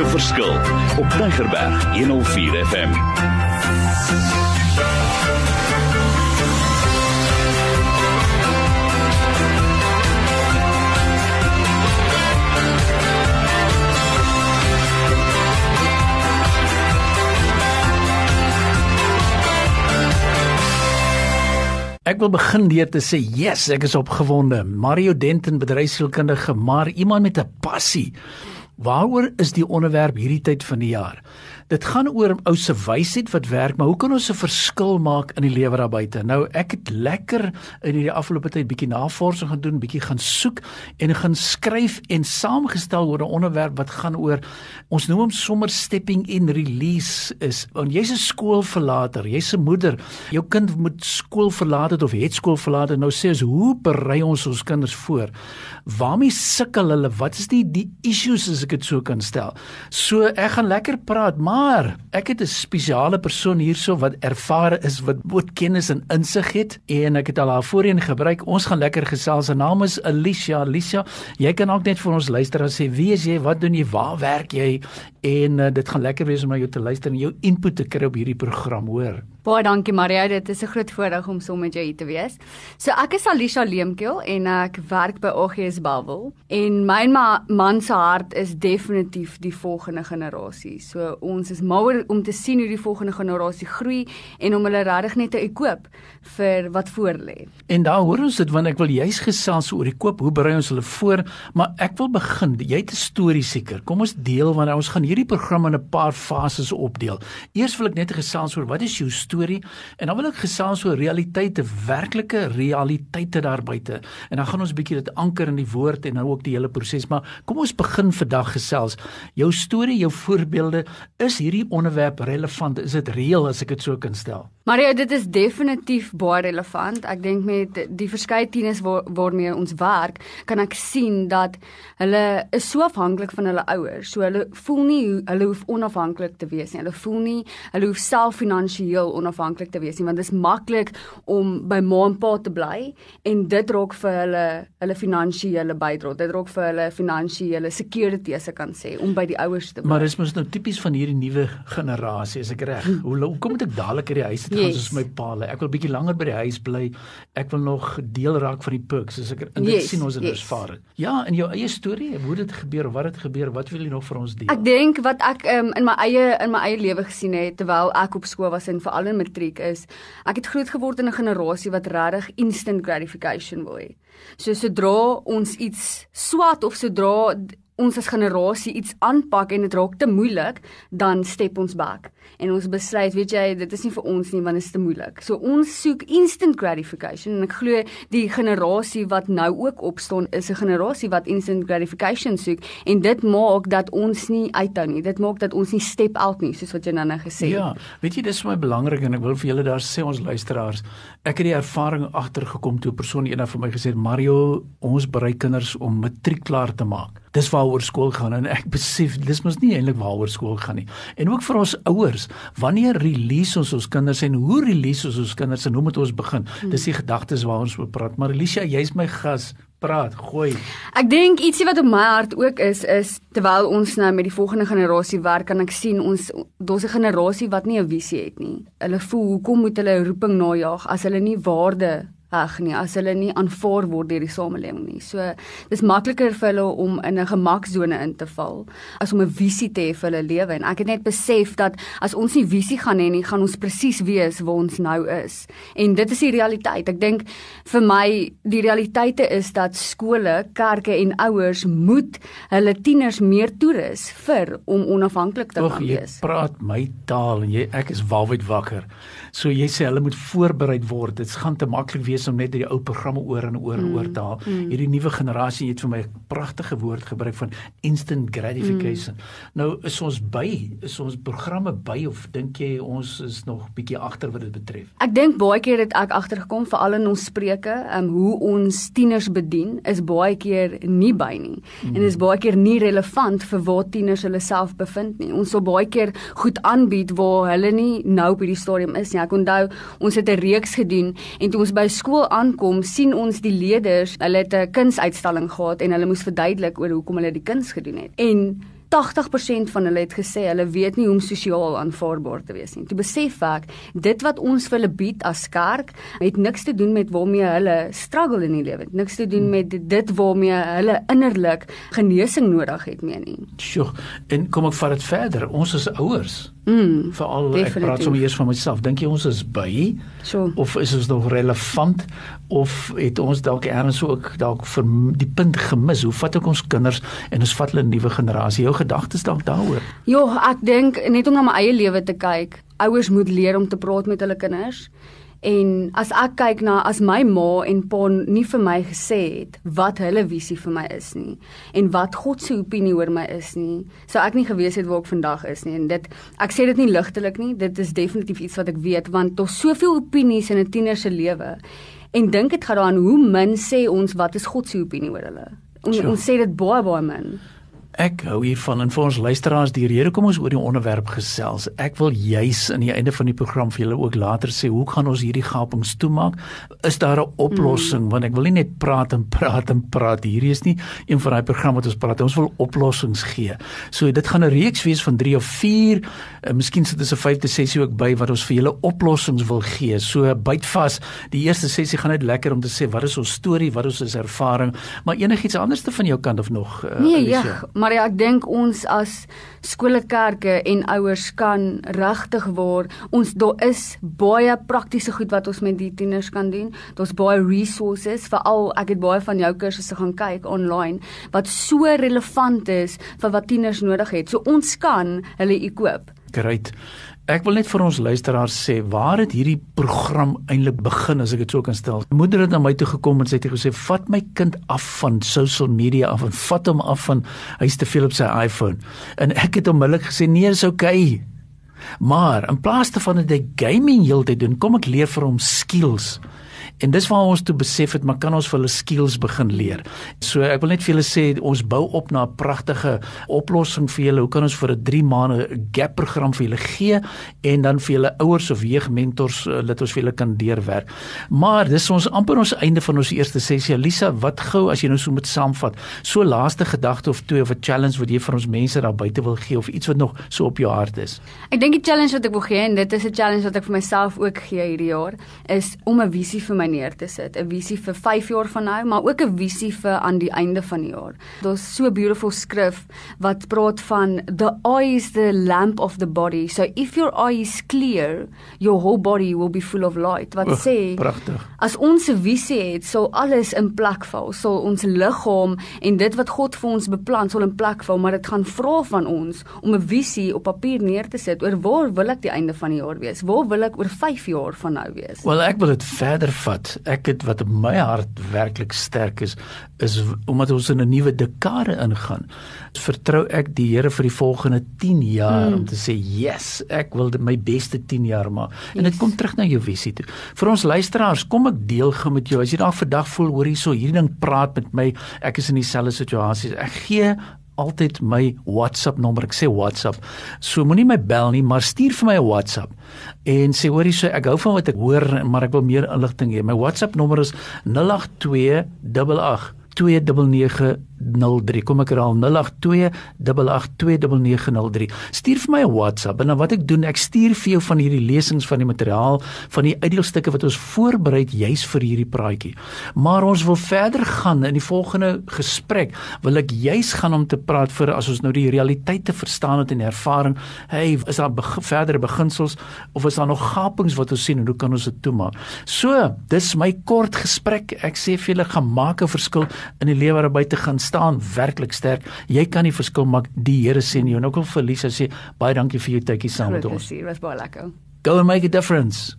elke verskil op Tigerberg 104 FM. Ek wil begin deur te sê, "Yes, ek is opgewonde." Mario Denton, bedryfsielkundige, maar iemand met 'n passie. Waaroor is die onderwerp hierdie tyd van die jaar? Dit gaan oor ou se wysheid wat werk, maar hoe kan ons 'n verskil maak in die lewe daar buite? Nou, ek het lekker in hierdie afgelope tyd bietjie navorsing gaan doen, bietjie gaan soek en gaan skryf en saamgestel oor 'n onderwerp wat gaan oor ons noem hom sommer stepping in release is. Want jy's 'n skoolverlater, jy's 'n moeder, jou kind moet skool verlaat het of het skool verlaat nou sê ons, hoe berei ons ons kinders voor? Waarmee sukkel hulle? Wat is die die issues as ek dit so kan stel? So ek gaan lekker praat, maar ek het 'n spesiale persoon hierso wat ervare is wat boot kennis en insig het en ek het al haar voorheen gebruik. Ons gaan lekker gesels. Haar naam is Alicia. Alicia, jy kan ook net vir ons luisteraars sê wie is jy? Wat doen jy? Waar werk jy? En uh, dit gaan lekker wees om na jou te luister en jou input te kry op hierdie program, hoor. Baie dankie Maria, dit is 'n groot voorreg om saam met jou hier te wees. So ek is Alicia Leemkeel en ek werk by OGS Bubble en my ma man se hart is definitief die volgende generasie. So ons is mal om te sien hoe die volgende generasie groei en om hulle regtig net te equip vir wat voor lê. En daar hoor ons dit want ek wil juis gesels oor die koop, hoe berei ons hulle voor, maar ek wil begin. Jy het 'n storie seker. Kom ons deel want ons gaan hierdie program in 'n paar fases opdeel. Eers wil ek net gesels oor wat is jou storie en dan wil ek gesels oor realiteite, werklike realiteite daar buite. En dan gaan ons 'n bietjie dit anker in die woord en nou ook die hele proses, maar kom ons begin vandag gesels. Jou storie, jou voorbeelde, is hierdie onderwerp relevant? Is dit reëel as ek dit so kan stel? Mario, dit is definitief baie relevant. Ek dink met die verskeie tieners waar, waarmee ons werk, kan ek sien dat hulle is so afhanklik van hulle ouers. So hulle voel nie hulle hoef onafhanklik te wees nie. Hulle voel nie hulle hoef self finansiëel onafhanklik te wees nie, want dit is maklik om by ma en pa te bly en dit raak vir hulle hulle finansiële bydrae. Dit raak vir hulle finansiële security as ek kan sê om by die ouers te bly. Maar dis mos nou tipies van hierdie nuwe generasie, as ek reg. Hoe hoe kom dit ek dadelik uit die huis uit gaan yes. soos my pa lê? Ek wil bietjie langer by die huis bly. Ek wil nog deel raak van die perks as ek en dit yes. sien ons in yes. vader. Ja, in jou eie storie, hoe dit gebeur, wat het gebeur, wat wil jy nog vir ons deel? Ek dink wat ek um, in my eie in my eie lewe gesien het terwyl ek op skool was en veral in matriek is, ek het groot geword in 'n generasie wat regtig instant gratification wil hê. So sodra ons iets swat of sodra ons as generasie iets aanpak en dit raak te moeilik, dan step ons back en ons besluit, weet jy, dit is nie vir ons nie want dit is te moeilik. So ons soek instant gratification en ek glo die generasie wat nou ook opstaan is 'n generasie wat instant gratification soek en dit maak dat ons nie uithou nie. Dit maak dat ons nie step out nie, soos wat jy nou-nou gesê het. Ja, weet jy, dis vir my belangrik en ek wil vir julle daar sê ons luisteraars, ek het die ervaring agtergekom toe 'n persoon eendag vir my gesê het, "Mario, ons berei kinders om matriek klaar te maak." Dis waaroor skool gaan en ek besef dis mos nie eintlik waaroor skool gaan nie. En ook vir ons ouers, wanneer release ons ons kinders en hoe release ons ons kinders en hoe moet ons begin? Hmm. Dis die gedagtes waaroor ons moet praat. Maar Alicia, jy's my gas. Praat, gooi. Ek dink ietsie wat op my hart ook is is terwyl ons nou met die volgende generasie werk, kan ek sien ons daar's 'n generasie wat nie 'n visie het nie. Hulle voel hoekom moet hulle roeping najag as hulle nie waarde ag nee, as hulle nie aanvaar word deur die samelewing nie. So dis makliker vir hulle om in 'n gemaksone in te val as om 'n visie te hê vir hulle lewe en ek het net besef dat as ons nie visie gaan hê nie, gaan ons presies weet waar ons nou is. En dit is die realiteit. Ek dink vir my die realiteite is dat skole, kerke en ouers moet hulle tieners meer toerus vir om onafhanklik te kan wees. Jy praat my taal en jy ek is walwyd wakker. So jy sê hulle moet voorberei word. Dit gaan te maklik wees om net die ou programme oor en oor en mm. oor te haal. Mm. Hierdie nuwe generasie het vir my 'n pragtige woord gebruik van instant gratification. Mm. Nou is ons by, is ons programme by of dink jy ons is nog bietjie agter wat dit betref? Ek dink baie keer het ek agtergekom veral in ons spreuke, um, hoe ons tieners bedien is baie keer nie by nie. Mm. En is baie keer nie relevant vir waar tieners hulle self bevind nie. Ons sal baie keer goed aanbied waar hulle nie nou op hierdie stadium is nie. Ek onthou ons het 'n reeks gedoen en toe ons by skool aankom, sien ons die leerders, hulle het 'n kunsuitstalling gehad en hulle moes verduidelik oor hoekom hulle die kuns gedoen het. En 80% van hulle het gesê hulle weet nie hoe om sosiaal aanvaarbaar te wees nie. Toe besef ek dit wat ons vir hulle bied as kerk het niks te doen met waarmee hulle struggle in die lewe. Niks te doen met dit waarmee hulle innerlik genesing nodig het mee nie. Sjoe, en kom ek vat dit verder. Ons is ouers. Mm, Veral ek praat sommer eers van myself. Dink jy ons is by? Sure. Of is ons nog relevant of het ons dalk eers ook dalk vir die punt gemis? Hoe vat ek ons kinders en ons vat hulle 'n nuwe generasie? Jou gedagtes dalk daaroor? Ja, ek dink net om na my eie lewe te kyk. Ouers moet leer om te praat met hulle kinders. En as ek kyk na as my ma en pa nie vir my gesê het wat hulle visie vir my is nie en wat God se opinie oor my is nie, sou ek nie gewees het waar ek vandag is nie. En dit ek sê dit nie ligtelik nie, dit is definitief iets wat ek weet want daar's soveel opinies in 'n tiener se lewe. En dink dit gaan daaraan hoe min sê ons wat is God se opinie oor hulle. On, Sure. ons sê dit baie baie min. Ek hou hiervan en vir ons luisteraars die rede kom ons oor die onderwerp gesels. Ek wil juis aan die einde van die program vir julle ook later sê hoe gaan ons hierdie gapings toemaak? Is daar 'n oplossing? Mm. Want ek wil nie net praat en praat en praat. Hierdie is nie een van daai programme wat ons praat. Ons wil oplossings gee. So dit gaan 'n reeks wees van 3 of 4. Uh, miskien sit ons 'n vyfde sessie ook by wat ons vir julle oplossings wil gee. So byt vas. Die eerste sessie gaan net lekker om te sê wat is ons storie, wat is ons ervaring, maar enigiets anderste van jou kant of nog? Uh, Nee, ja, maar ja, ek dink ons as skole, kerke en ouers kan regtig waar ons daar is baie praktiese goed wat ons met die tieners kan doen. Daar's baie resources, veral ek het baie van jou kursusse gaan kyk online wat so relevant is vir wat tieners nodig het. So ons kan hulle equip. Great. Ek wil net vir ons luisteraars sê waar het hierdie program eintlik begin as ek dit so kan stel. Moeder het na my toe gekom en sy het gesê vat my kind af van social media af en vat hom af van hy's te veel op sy iPhone. En ek het onmiddellik gesê nee, is okay. Maar in plaas daarvan dat hy gaming heeltyd doen, kom ek leer vir hom skills. En dis waar ons toe besef het maar kan ons vir hulle skills begin leer. So ek wil net vir julle sê ons bou op na 'n pragtige oplossing vir julle. Hoe kan ons vir 'n 3 maande gap program vir julle gee en dan vir julle ouers of jeugmentors uh, dat ons vir julle kan deurwerk. Maar dis ons amper ons einde van ons eerste sessie. Lisa, wat gou as jy nou so moet saamvat. So laaste gedagte of twee of 'n challenge wat jy vir ons mense daar buite wil gee of iets wat nog so op jou hart is. Ek dink die challenge wat ek wil gee en dit is 'n challenge wat ek vir myself ook gee hierdie jaar is om 'n visie vir my neer te sit, 'n visie vir 5 jaar van nou, maar ook 'n visie vir aan die einde van die jaar. Daar's so 'n beautiful skrif wat praat van the eye is the lamp of the body. So if your eye is clear, your whole body will be full of light. Wat Oeg, sê pragtig. As ons 'n visie het, sal alles in plek val. Sal ons liggaam en dit wat God vir ons beplan sal in plek val, maar dit gaan vra van ons om 'n visie op papier neer te sit oor waar wil ek die einde van die jaar wees? Waar wil ek oor 5 jaar van nou wees? Wel ek wil dit verder vat. Ek het wat in my hart werklik sterk is is omdat ons in 'n nuwe dekade ingaan. Vertrou ek die Here vir die volgende 10 jaar mm. om te sê yes, ek wil my beste 10 jaar maak. En dit Yes. kom terug na jou visie toe. Vir ons luisteraars, kom ek deel gou met jou. As jy dalk vandag voel hoor hierso, hierdie ding praat met my, ek is in dieselfde situasie. Ek gee altyd my WhatsApp nommer. Ek sê WhatsApp. So moenie my bel nie, maar stuur vir my 'n WhatsApp en sê hoorie so ek hou van wat ek hoor, maar ek wil meer inligting hê. My WhatsApp nommer is 082 88 29903. Kom ek herhaal 0828829903. Stuur vir my 'n WhatsApp en dan wat ek doen, ek stuur vir jou van hierdie lesings van die materiaal, van die uitdeelstukke wat ons voorberei juis vir hierdie praatjie. Maar ons wil verder gaan in die volgende gesprek. Wil ek juis gaan om te praat vir as ons nou die realiteite verstaan het en ervaring, hey, is daar beg verdere beginsels of is daar nog gapings wat ons sien en hoe kan ons dit toemaak? So, dis my kort gesprek. Ek sê vir julle gaan maak 'n verskil in die lewe waar buite gaan staan werklik sterk. Jy kan die verskil maak. Die Here sien jou. En ook al vir Lisa sê baie dankie vir jou tydjie saam met ons. plesier, was baie lekker. Go and make a difference.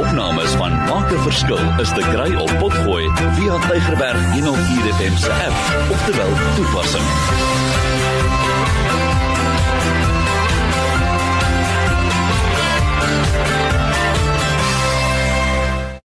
Opnames van Maak 'n Verskil is te kry op Potgooi via Tigerberg 104 FM se app of te wel toepassing.